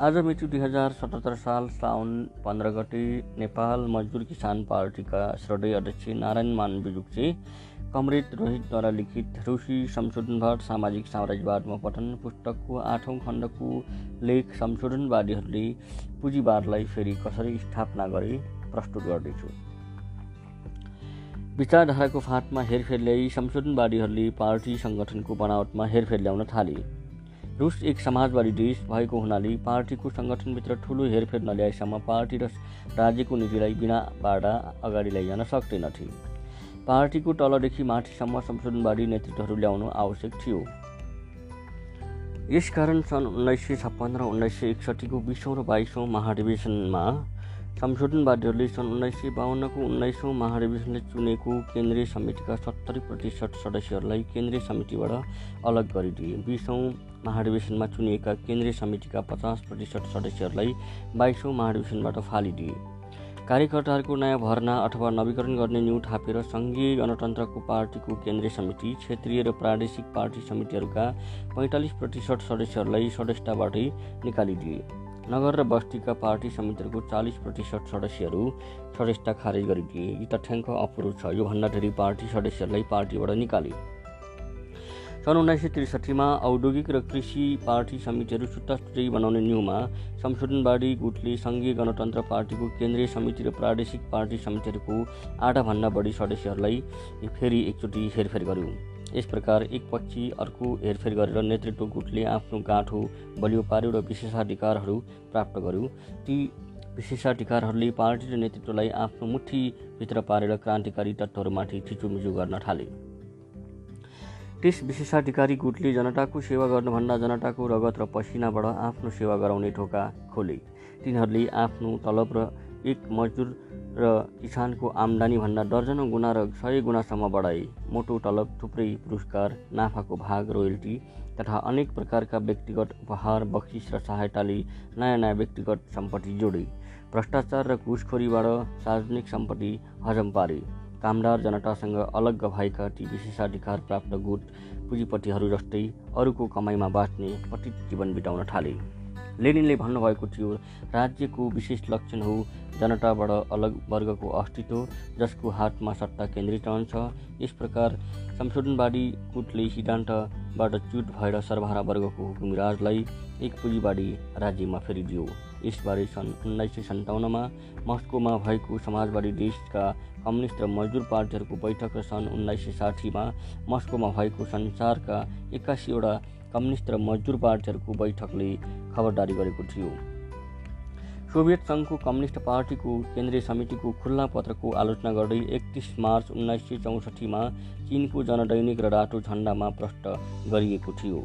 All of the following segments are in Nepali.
आज मिति दुई हजार सतहत्तर साल साउन पन्ध्र गते नेपाल मजदुर किसान पार्टीका श्रद्धेय अध्यक्ष नारायण मान बिजुक्चे कमरेड रोहितद्वारा लिखित रुसी संशोधनवाद सामाजिक साम्राज्यवादमा पठन पुस्तकको आठौँ खण्डको लेख संशोधनवादीहरूले पुँजीवादलाई फेरि कसरी स्थापना गरे प्रस्तुत गर्दैछु। विचारधाराको फाँटमा हेरफेर ल्याई संशोधनवादीहरूले पार्टी सङ्गठनको बनावटमा हेरफेर ल्याउन थाले। रुस एक समाजवादी देश भएको हुनाले पार्टीको सङ्गठनभित्र ठुलो हेरफेर नल्याएसम्म पार्टी र राज्यको नीतिलाई बिना बाडा अगाडि लैजान सक्दैनथे। पार्टीको तलदेखि माथिसम्म संशोधनवादी नेतृत्वहरू ल्याउनु आवश्यक थियो। यसकारण सन् उन्नाइस सय छप्पन्न र उन्नाइस सय एकसट्ठीको बिसौँ र बाइसौँ महाधिवेशनमा संशोधनवादीहरूले सन् उन्नाइस सय बाहन्नको उन्नाइसौँ महाधिवेशनले चुनेको केन्द्रीय समितिका सत्तरी प्रतिशत सदस्यहरूलाई केन्द्रीय समितिबाट अलग गरिदिए। बिसौँ महाधिवेशनमा चुनिएका केन्द्रीय समितिका पचास प्रतिशत सदस्यहरूलाई बाइसौँ महाधिवेशनबाट फालिदिए। कार्यकर्ताहरूको नयाँ भर्ना अथवा नवीकरण गर्ने न्यु थापेर सङ्घीय गणतन्त्रको पार्टीको केन्द्रीय समिति क्षेत्रीय र प्रादेशिक पार्टी समितिहरूका पैँतालिस प्रतिशत सदस्यहरूलाई सदस्यताबाटै निकालिदिए। नगर र बस्तीका पार्टी समितिहरूको चालिस प्रतिशत सदस्यहरू सदस्यता खारेज गरिदिए। यी तथ्याङ्क अपुरो छ योभन्दा धेरै पार्टी सदस्यहरूलाई पार्टीबाट निकाले। सन् उन्नाइस सय त्रिसठीमा औद्योगिक र कृषि पार्टी समितिहरू छुट्टाछुट्टै बनाउने न्युमा संशोधनवादी गुटले सङ्घीय गणतन्त्र पार्टीको केन्द्रीय समिति र प्रादेशिक पार्टी समितिहरूको आधाभन्दा बढी सदस्यहरूलाई फेरि एकचोटि हेरफेर गर्यो। यस प्रकार एक पक्षी अर्को हेरफेर गरेर नेतृत्व गुटले आफ्नो गाँठो बलियो पार्यो र विशेषाधिकारहरू प्राप्त गर्यो। ती विशेषाधिकारहरूले पार्टी र नेतृत्वलाई आफ्नो मुठीभित्र पारेर क्रान्तिकारी तत्त्वहरूमाथि थिचोमिचो गर्न थाले। त्यस विशेषाधिकारी गुटले जनताको सेवा गर्नुभन्दा जनताको रगत र पसिनाबाट आफ्नो सेवा गराउने ढोका खोले। तिनीहरूले आफ्नो तलब र एक मजदुर र किसानको आम्दानीभन्दा दर्जनौँ गुणा र सय गुणासम्म बढाए मोटो तलब थुप्रै पुरस्कार नाफाको भाग रोयल्टी तथा अनेक प्रकारका व्यक्तिगत उपहार बक्सिस र सहायताले नयाँ नयाँ व्यक्तिगत सम्पत्ति जोडे। भ्रष्टाचार र घुसखोरीबाट सार्वजनिक सम्पत्ति हजम पारे। कामदार जनतासँग अलग भएका ती विशेषाधिकार प्राप्त गुट पुँजीपतिहरू जस्तै अरूको कमाइमा बाँच्ने पतित जीवन बिताउन थाले। लेनिनले भन्नुभएको थियो राज्यको विशेष लक्षण हो जनताबाट अलग वर्गको अस्तित्व जसको हातमा सत्ता केन्द्रित रहन्छ। यस प्रकार संशोधनवादी गुटले सिद्धान्तबाट च्युत भएर सर्वहारा वर्गको हुकुमी राजलाई एक पुँजीवादी राज्यमा फेरिदियो। यसबारे सन् उन्नाइस सय सन्ताउन्नमा मस्कोमा भएको समाजवादी देशका कम्युनिस्ट र मजदुर पार्टीहरूको बैठक र सन् उन्नाइस सय साठीमा मस्कोमा भएको संसारका एक्कासीवटा कम्युनिस्ट र मजदुर पार्टीहरूको बैठकले खबरदारी गरेको थियो। सोभियत सङ्घको कम्युनिस्ट पार्टीको केन्द्रीय समितिको खुल्ला पत्रको आलोचना गर्दै एकतिस मार्च उन्नाइस सय चौसठीमा चिनको जनदैनिक र रातो झन्डामा प्रष्ट गरिएको थियो।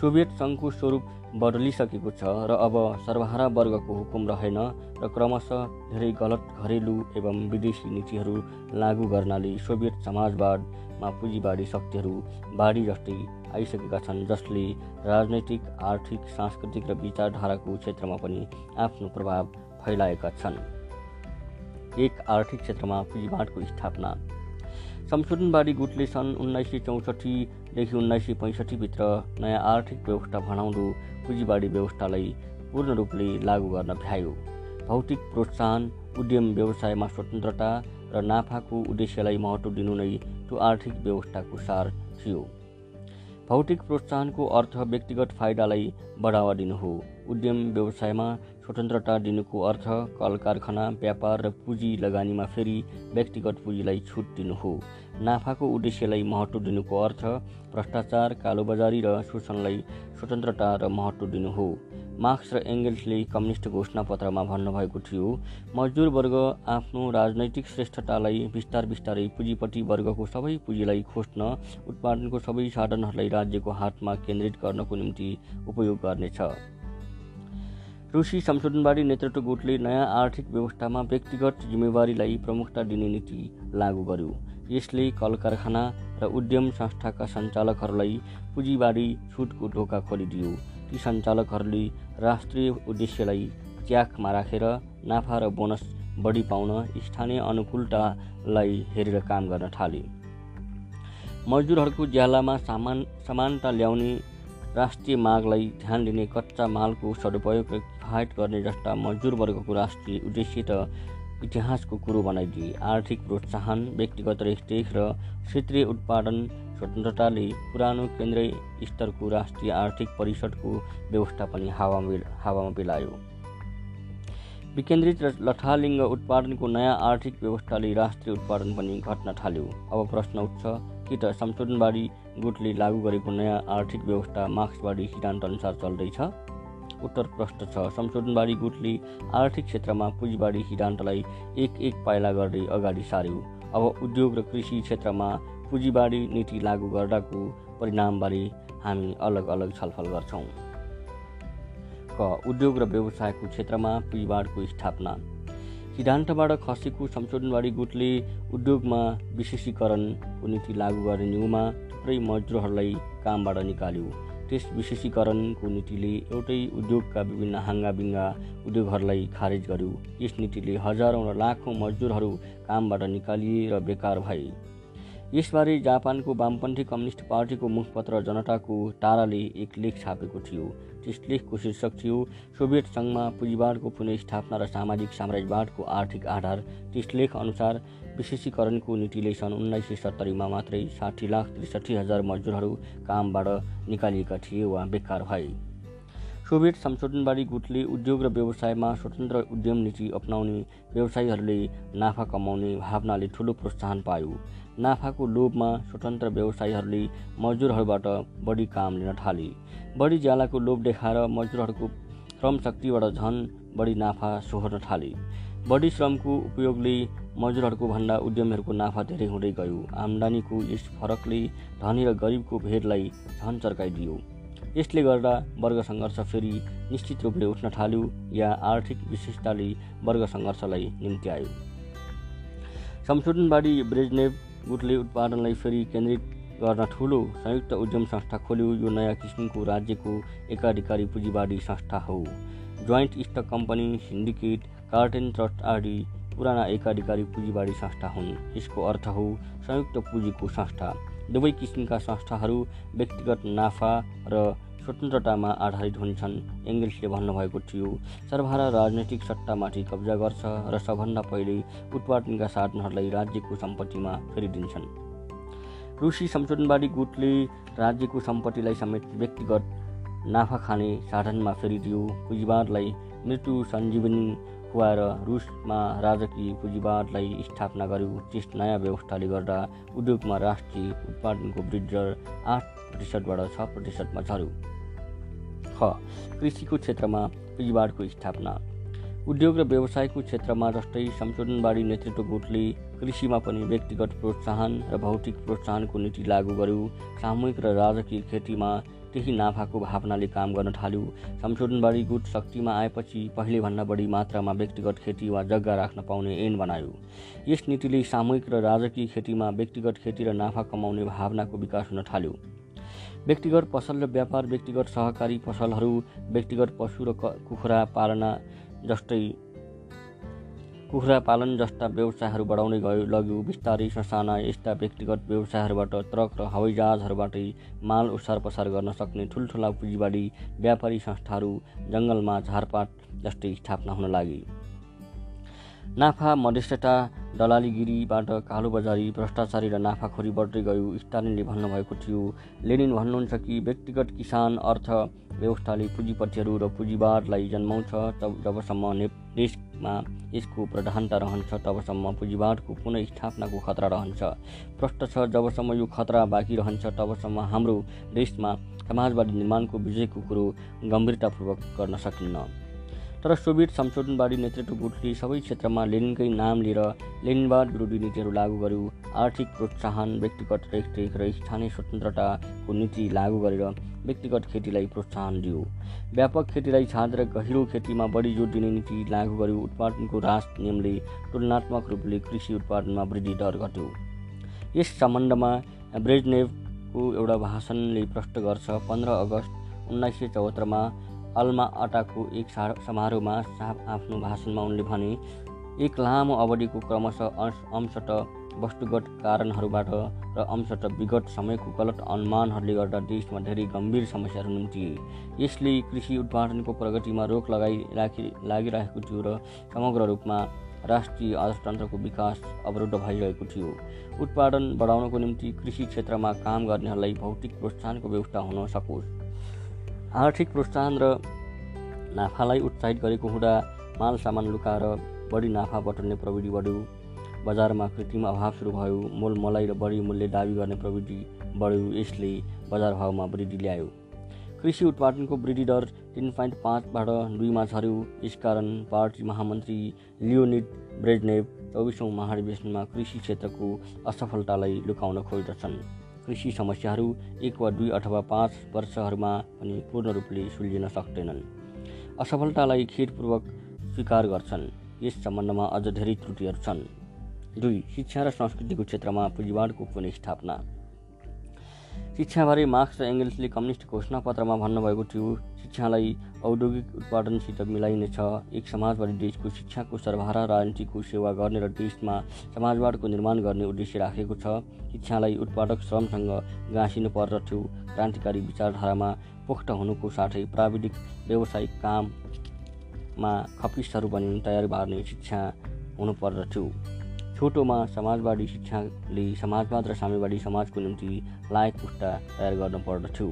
सोभियत सङ्घको स्वरूप बदलिसकेको छ र अब सर्वहारा वर्गको हुकुम रहेन र क्रमशः धेरै गलत घरेलु एवं विदेशी नीतिहरू लागू गर्नाले सोभियत समाजवादमा पुँजीवादी शक्तिहरू बाढी जस्तै आइसकेका छन् जसले राजनैतिक आर्थिक सांस्कृतिक र विचारधाराको क्षेत्रमा पनि आफ्नो प्रभाव फैलाएका छन्। एक आर्थिक क्षेत्रमा पुँजीवादको स्थापना संशोधनवादी गुटले सन् उन्नाइस सय चौसठीदेखि उन्नाइस सय पैँसठीभित्र नयाँ आर्थिक व्यवस्था भनाउँदो पुँजीवादी व्यवस्थालाई पूर्ण रूपले लागू गर्न भ्यायो। भौतिक प्रोत्साहन उद्यम व्यवसायमा स्वतन्त्रता र नाफाको उद्देश्यलाई महत्त्व दिनु नै त्यो आर्थिक व्यवस्थाको सार थियो। भौतिक प्रोत्साहनको अर्थ व्यक्तिगत फाइदालाई बढावा दिनु हो। उद्यम व्यवसायमा स्वतन्त्रता दिनुको अर्थ कल कारखाना व्यापार र पुँजी लगानीमा फेरि व्यक्तिगत पुँजीलाई छुट दिनु हो। नाफाको उद्देश्यलाई महत्त्व दिनुको अर्थ भ्रष्टाचार कालोबजारी र शोषणलाई स्वतन्त्रता र महत्त्व दिनु हो। मार्क्स र एङ्गल्सले कम्युनिस्ट घोषणापत्रमा भन्नुभएको थियो मजदुर वर्ग आफ्नो राजनैतिक श्रेष्ठतालाई बिस्तार बिस्तारै पुँजीपट्टि वर्गको सबै पुँजीलाई खोज्न उत्पादनको सबै साधनहरूलाई राज्यको हातमा केन्द्रित गर्नको निम्ति उपयोग गर्नेछ। रुसी संशोधनवादी नेतृत्व गुटले नयाँ आर्थिक व्यवस्थामा व्यक्तिगत जिम्मेवारीलाई प्रमुखता दिने नीति लागू गर्यो। यसले कल कारखाना र उद्यम संस्थाका सञ्चालकहरूलाई पुँजीवादी छुटको ढोका खोलिदियो। ती सञ्चालकहरूले राष्ट्रिय उद्देश्यलाई च्याकमा राखेर नाफा र बोनस बढी पाउन स्थानीय अनुकूलतालाई हेरेर काम गर्न थाले। मजदुरहरूको ज्यालामा सामान समानता ल्याउने राष्ट्रिय मागलाई ध्यान दिने कच्चा मालको सदुपयोग प्रोत्साहित गर्ने जस्ता मजदुर वर्गको राष्ट्रिय उद्देश्य र इतिहासको कुरो बनाइदिए। आर्थिक प्रोत्साहन व्यक्तिगत रेखदेख र क्षेत्रीय उत्पादन स्वतन्त्रताले पुरानो केन्द्रीय स्तरको राष्ट्रिय आर्थिक परिषदको व्यवस्था पनि हावामा हावामा बेलायो। विकेन्द्रित र लथालिङ्ग उत्पादनको नयाँ आर्थिक व्यवस्थाले राष्ट्रिय उत्पादन पनि घट्न थाल्यो। अब प्रश्न उठ्छ कि त संशोधनवादी गुटले लागू गरेको नयाँ आर्थिक व्यवस्था मार्क्सवादी सिद्धान्तअनुसार चल्दैछ? उत्तर प्रष्ट छ। संशोधनवादी गुटले आर्थिक क्षेत्रमा पुँजीवादी सिद्धान्तलाई एक एक पाइला गर्दै अगाडि सार्यो। अब उद्योग र कृषि क्षेत्रमा पुँजीवादी नीति लागू गर्दाको परिणामबारे हामी अलग अलग छलफल गर्छौँ। क उद्योग र व्यवसायको क्षेत्रमा पुँजीवादको स्थापना। सिद्धान्तबाट खसेको संशोधनवादी गुटले उद्योगमा विशेषीकरणको नीति लागू गर्ने न्युमा थुप्रै मजदुरहरूलाई कामबाट निकाल्यो। त्यस विशेषीकरणको नीतिले एउटै उद्योगका विभिन्न हाङ्गाबिङ्गा उद्योगहरूलाई खारेज गर्यो। यस नीतिले हजारौँ र लाखौँ मजदुरहरू कामबाट निकालिए र बेकार भए। यसबारे जापानको वामपन्थी कम्युनिस्ट पार्टीको मुखपत्र जनताको ताराले एक लेख छापेको थियो। त्यस लेखको शीर्षक थियो सोभियत सङ्घमा पुँजीवादको पुनस्थापना र सामाजिक साम्राज्यवादको आर्थिक आधार। त्यस लेख अनुसार विशेषीकरणको नीतिले सन् उन्नाइस सय सत्तरीमा मात्रै साठी लाख त्रिसठी हजार मजदुरहरू कामबाट निकालिएका थिए वा बेकार भए। सोभियत संशोधनवादी गुटले उद्योग र व्यवसायमा स्वतन्त्र उद्यम नीति अप्नाउने व्यवसायीहरूले नाफा कमाउने भावनाले ठुलो प्रोत्साहन पायो। नाफाको लोभमा स्वतन्त्र व्यवसायीहरूले मजदुरहरूबाट बढी काम लिन थाले। बढी ज्यालाको लोभ देखाएर मजदुरहरूको श्रम शक्तिबाट झन बढी नाफा सोहोर्न थाले। बढी श्रमको उपयोगले मजदुरहरूको भन्दा उद्यमीहरूको नाफा धेरै हुँदै गयो। आम्दानीको यस फरकले धनी र गरिबको भेदलाई झन चर्काइदियो। यसले गर्दा वर्ग सङ्घर्ष फेरि निश्चित रूपले उठ्न थाल्यो या आर्थिक विशेषताले वर्ग सङ्घर्षलाई निम्ति आयो संशोधनवादी ब्रेजनेव गुटले उत्पादनलाई फेरि केन्द्रित गर्न ठुलो संयुक्त उद्यम संस्था खोल्यो। यो नयाँ किसिमको राज्यको एकाधिकारी पुँजीवादी संस्था हो। Joint stock company syndicate cartel trust आदि पुराना एकाधिकारी पुँजीवादी संस्था हुन्। यसको अर्थ हो संयुक्त पुँजीको संस्था। दुवै किसिमका संस्थाहरू व्यक्तिगत नाफा र स्वतन्त्रतामा आधारित हुन्छन् एङ्गल्सले भन्नुभएको थियो। सर्वहारा राजनैतिक सट्टामाथि कब्जा गर्छ र सबभन्दा पहिले उत्पादनका साधनहरूलाई राज्यको सम्पत्तिमा फेरिदिन्छन्। रुसी संशोधनवादी गुटले राज्यको सम्पत्तिलाई समेत व्यक्तिगत नाफा खाने साधनमा फेरिदियो। पुँजीवादलाई मृत्यु सञ्जीवनी खुवाएर रुसमा राजकीय पुँजीवादलाई स्थापना गर्यो त्यस नयाँ व्यवस्थाले गर्दा उद्योगमा राष्ट्रिय उत्पादनको वृद्धि आठ प्रतिशतबाट छ प्रतिशतमा झऱ्यो। ख कृषिको क्षेत्रमा पुँजीवादको स्थापना उद्योग र व्यवसायको क्षेत्रमा जस्तै संशोधनवादी नेतृत्व गुटले कृषिमा पनि व्यक्तिगत प्रोत्साहन र भौतिक प्रोत्साहनको नीति लागू गर्यो। सामूहिक र राजकीय खेतीमा त्यही नाफाको भावनाले काम गर्न थाल्यो। संशोधनबारी गुट शक्तिमा आएपछि पहिलेभन्दा बढी मात्रामा व्यक्तिगत खेती वा जग्गा राख्न पाउने ऐन बनायो। यस नीतिले सामूहिक र राजकीय खेतीमा व्यक्तिगत खेती र नाफा कमाउने भावनाको विकास हुन थाल्यो। व्यक्तिगत पसल र व्यापार व्यक्तिगत सहकारी पसलहरू व्यक्तिगत पशु र कुखुरा पालना जस्तै कुखुरा पालन जस्ता व्यवसायहरू बढाउँदै गयो। लग्यो बिस्तारै ससाना यस्ता व्यक्तिगत व्यवसायहरूबाट ट्रक र हवाईजहाजहरूबाटै माल ओसार पसार गर्न सक्ने ठुल्ठुला पुँजीवादी व्यापारी संस्थाहरू जङ्गलमा झारपात जस्तै स्थापना हुन लागे। नाफा मध्यस्थता दलालीगिरीबाट कालोबजारी भ्रष्टाचारी र नाफाखोरी बढ्दै गयो स्टालिनले भन्नुभएको थियो। लेनिन भन्नुहुन्छ कि व्यक्तिगत किसान अर्थ व्यवस्थाले पुँजीपतिहरू र पुँजीवादलाई जन्माउँछ जबसम्म देश मा यसको प्रधानता रहन्छ तबसम्म पुँजीवादको पुनः स्थापनाको खतरा रहन्छ। प्रष्ट छ जबसम्म यो खतरा बाँकी रहन्छ तबसम्म हाम्रो देशमा समाजवादी निर्माणको विजयको कुरो गम्भीरतापूर्वक गर्न सकिन्न। तर सोभियत संशोधनवादी नेतृत्व गुटले सबै क्षेत्रमा लेनिनकै नाम लिएर लेनिनवाद विरोधी नीतिहरू लागू गर्यो। आर्थिक प्रोत्साहन व्यक्तिगत रेखदेख र स्थानीय स्वतन्त्रताको नीति लागू गरेर व्यक्तिगत खेतीलाई प्रोत्साहन दियो। व्यापक खेतीलाई छाडेर गहिरो खेतीमा बढी जोड दिने नीति लागू गर्यो। उत्पादनको रास नियमले तुलनात्मक रूपले कृषि उत्पादनमा वृद्धि दर घट्यो। यस सम्बन्धमा ब्रेजनेभको एउटा भाषणले प्रष्ट गर्छ पन्ध्र अगस्त उन्नाइस सय चौहत्तरमा अल्मा अटाको एक समारोहमा आफ्नो भाषणमा उनले भने एक लामो अवधिको क्रमशः अंशत वस्तुगत कारणहरूबाट र अंशत विगत समयको गलत अनुमानहरूले गर्दा देशमा धेरै गम्भीर समस्याहरू निम्ति। यसले कृषि उत्पादनको प्रगतिमा रोक लगाइ राखि लागिरहेको थियो र समग्र रूपमा राष्ट्रिय अर्थतन्त्रको विकास अवरुद्ध भइरहेको थियो। उत्पादन बढाउनको निम्ति कृषि क्षेत्रमा काम गर्नेहरूलाई भौतिक प्रोत्साहनको व्यवस्था हुन सकोस्। आर्थिक प्रोत्साहन र नाफालाई उत्साहित गरेको हुँदा माल सामान लुकाएर बढी नाफा बटुल्ने प्रविधि बढ्यो। बजारमा कृत्रिम अभाव सुरु भयो। मोल मलाई र बढी मूल्य दावी गर्ने प्रविधि बढ्यो। यसले बजार भावमा वृद्धि ल्यायो। कृषि उत्पादनको वृद्धि दर तिन पोइन्ट पाँचबाट दुईमा झऱ्यो। यसकारण पार्टी महामन्त्री लियोनिड ब्रेजनेभ चौबिसौँ महाधिवेशनमा कृषि क्षेत्रको असफलतालाई लुकाउन खोज्दछन्। कृषि समस्याहरू एक वा दुई अथवा पाँच वर्षहरूमा पनि पूर्ण रूपले सुल्झिन सक्दैनन्। असफलतालाई खेदपूर्वक स्वीकार गर्छन्। यस सम्बन्धमा अझ धेरै त्रुटिहरू छन्। दुई शिक्षा र संस्कृतिको क्षेत्रमा पुँजीवादको पुनस्थापना शिक्षाबारे मार्क्स र एङ्गल्सले कम्युनिस्ट घोषणापत्रमा भन्नुभएको थियो शिक्षालाई औद्योगिक उत्पादनसित मिलाइनेछ। एक समाजवादी देशको शिक्षाको सर्वहारा राजनीतिको सेवा गर्ने र देशमा समाजवादको निर्माण गर्ने उद्देश्य राखेको छ। शिक्षालाई उत्पादक श्रमसँग गाँसिनु पर्दथ्यो क्रान्तिकारी विचारधारामा पोख्त हुनुको साथै प्राविधिक व्यावसायिक काममा खपिसहरू पनि तयार पार्ने शिक्षा हुनुपर्दथ्यो छोटोमा समाजवादी शिक्षाले समाजवाद र साम्यवादी समाजको निम्ति लायक पुस्ता तयार गर्न पर्दथ्यो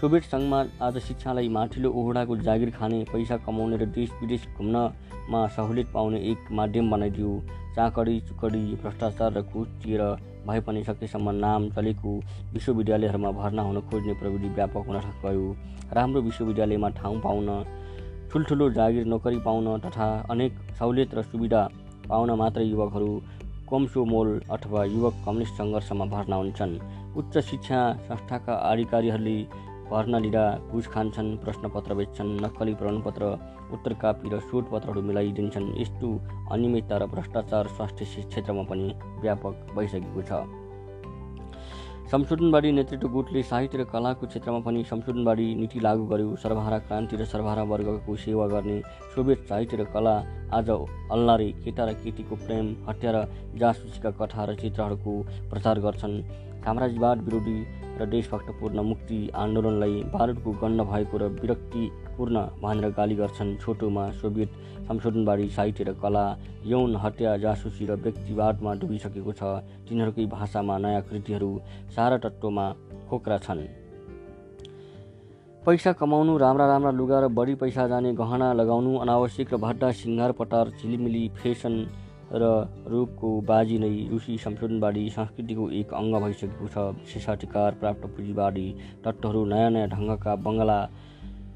सोभियत सङ्घमा आज शिक्षालाई माथिल्लो ओहडाको जागिर खाने पैसा कमाउने र देश विदेश घुम्नमा सहुलियत पाउने एक माध्यम बनाइदियो। चाकडी चुकडी भ्रष्टाचार र दिएर भए पनि सकेसम्म नाम चलेको विश्वविद्यालयहरूमा भर्ना हुन खोज्ने प्रविधि व्यापक हुन गयो राम्रो विश्वविद्यालयमा ठाउँ पाउन ठुल्ठुलो जागिर नोकरी पाउन तथा अनेक सहुलियत र सुविधा पाउन मात्र युवकहरू कम्सो मोल अथवा युवक कम्युनिस्ट सङ्घर्षमा भर्ना हुन्छन्। उच्च शिक्षा संस्थाका अधिकारीहरूले भर्ना लिँदा घुस खान्छन् प्रश्नपत्र बेच्छन् नक्कली प्रमाणपत्र उत्तर कापी र शोधपत्रहरू मिलाइदिन्छन्। यस्तो अनियमितता र भ्रष्टाचार स्वास्थ्य क्षेत्रमा पनि व्यापक भइसकेको छ। संशोधनवादी नेतृत्व गुटले साहित्य र कलाको क्षेत्रमा पनि संशोधनवादी नीति लागू गर्यो। सर्वहारा क्रान्ति र सर्वहारा वर्गको सेवा गर्ने सोभियत साहित्य र कला आज अल्लारे केटा र केटीको प्रेम हत्या र जासुसीका कथा र चित्रहरूको प्रचार गर्छन्। साम्राज्यवाद विरोधी र देशभक्तपूर्ण मुक्ति आन्दोलनलाई भारतको गण्ड भएको र विरक्तिपूर्ण भनेर गाली गर्छन् छोटोमा सोभियत संशोधनबारी साहित्य र कला यौन हत्या जासुसी र व्यक्तिवादमा डुबिसकेको छ। तिनीहरूकै भाषामा नयाँ कृतिहरू सारा तत्त्वमा खोक्रा छन्। पैसा कमाउनु राम्रा राम्रा लुगा र बढी पैसा जाने गहना लगाउनु अनावश्यक र भड्डा सिङ्गार पटार झिलिमिली फेसन र रूपको बाजी नै रुसी संशोधनवादी संस्कृतिको एक अङ्ग भइसकेको छ। विशेषाधिकार प्राप्त पुँजीवादी तत्त्वहरू नयाँ नयाँ ढङ्गका बङ्गला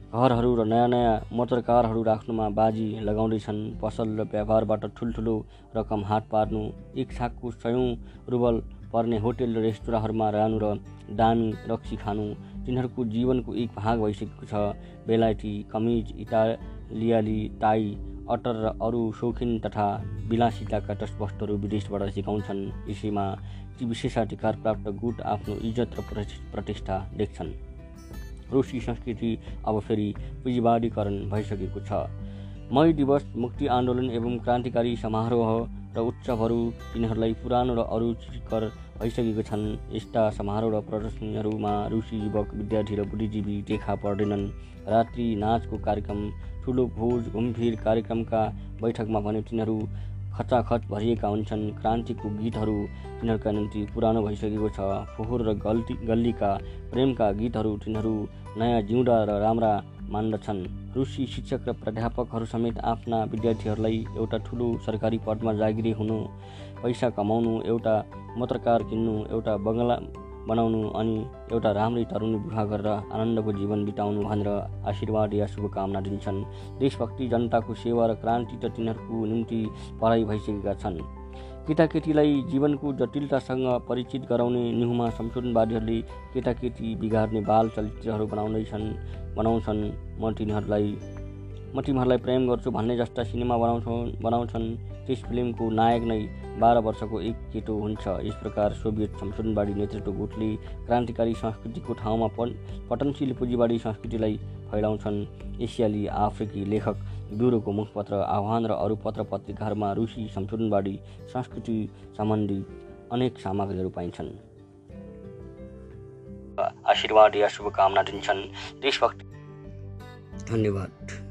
घरहरू र नयाँ नयाँ मोटरकारहरू राख्नुमा बाजी लगाउँदैछन्। पसल र व्यापारबाट ठुल्ठुलो रकम हात पार्नु एक छाकको सयौँ रुबल पर्ने होटेल र रेस्टुराँहरूमा रहनु र दामी रक्सी खानु तिनीहरूको जीवनको एक भाग भइसकेको छ। बेलायती कमिज इटालियाली टाई अटर र अरू शौखिन तथा विलासिताका वस्तुहरू विदेशबाट सिकाउँछन्। यसैमा ती विशेषाधिकार प्राप्त गुट आफ्नो इज्जत र प्रतिष्ठा देख्छन्। रुसी संस्कृति अब फेरि पुँजीवादीकरण भइसकेको छ। मई दिवस मुक्ति आन्दोलन एवं क्रान्तिकारी समारोह र उत्सवहरू तिनीहरूलाई पुरानो र अरुचिकर भइसकेको छन्। यस्ता समारोह र प्रदर्शनीहरूमा रुसी युवक विद्यार्थी र बुद्धिजीवी देखा पर्दैनन्। रात्रि नाचको कार्यक्रम ठुलो भोज घुमफिर कार्यक्रमका बैठकमा भने तिनीहरू खचाखच भरिएका हुन्छन्। क्रान्तिको गीतहरू तिनीहरूका निम्ति पुरानो भइसकेको छ। फोहोर र गल्ती गल्लीका प्रेमका गीतहरू तिनीहरू नयाँ जिउँदा र राम्रा मान्दछन्। रुसी शिक्षक र प्राध्यापकहरू समेत आफ्ना विद्यार्थीहरूलाई एउटा ठुलो सरकारी पदमा जागिरी हुनु पैसा कमाउनु एउटा मोटरकार किन्नु एउटा बङ्गला बनाउनु अनि एउटा राम्रै तरुणी विवाह गरेर आनन्दको जीवन बिताउनु भनेर आशीर्वाद या शुभकामना दिन्छन्। देशभक्ति जनताको सेवा र क्रान्ति त तिनीहरूको निम्ति पढाइ भइसकेका छन्। केटाकेटीलाई जीवनको जटिलतासँग परिचित गराउने निहुमा संशोधनवादीहरूले केटाकेटी बिगार्ने बाल चलचित्रहरू बनाउँदैछन् बनाउँछन्। म तिनीहरूलाई म तिमीहरूलाई प्रेम गर्छु भन्ने जस्ता सिनेमा बनाउँछन् बनाउँछन्। त्यस फिल्मको नायक नै बाह्र वर्षको एक केटो हुन्छ। यस प्रकार सोभियत संशोधनवादी नेतृत्व गुटले क्रान्तिकारी संस्कृतिको ठाउँमा पन पटनशील पुँजीवादी संस्कृतिलाई फैलाउँछन्। एसियाली आफ्रिकी लेखक ब्युरोको मुखपत्र आह्वान र अरू पत्र पत्रिकाहरूमा रुसी संशोधनवादी संस्कृति सम्बन्धी अनेक सामग्रीहरू पाइन्छन्। आशीर्वाद या शुभकामना दिन्छन्। देशभक्ति धन्यवाद।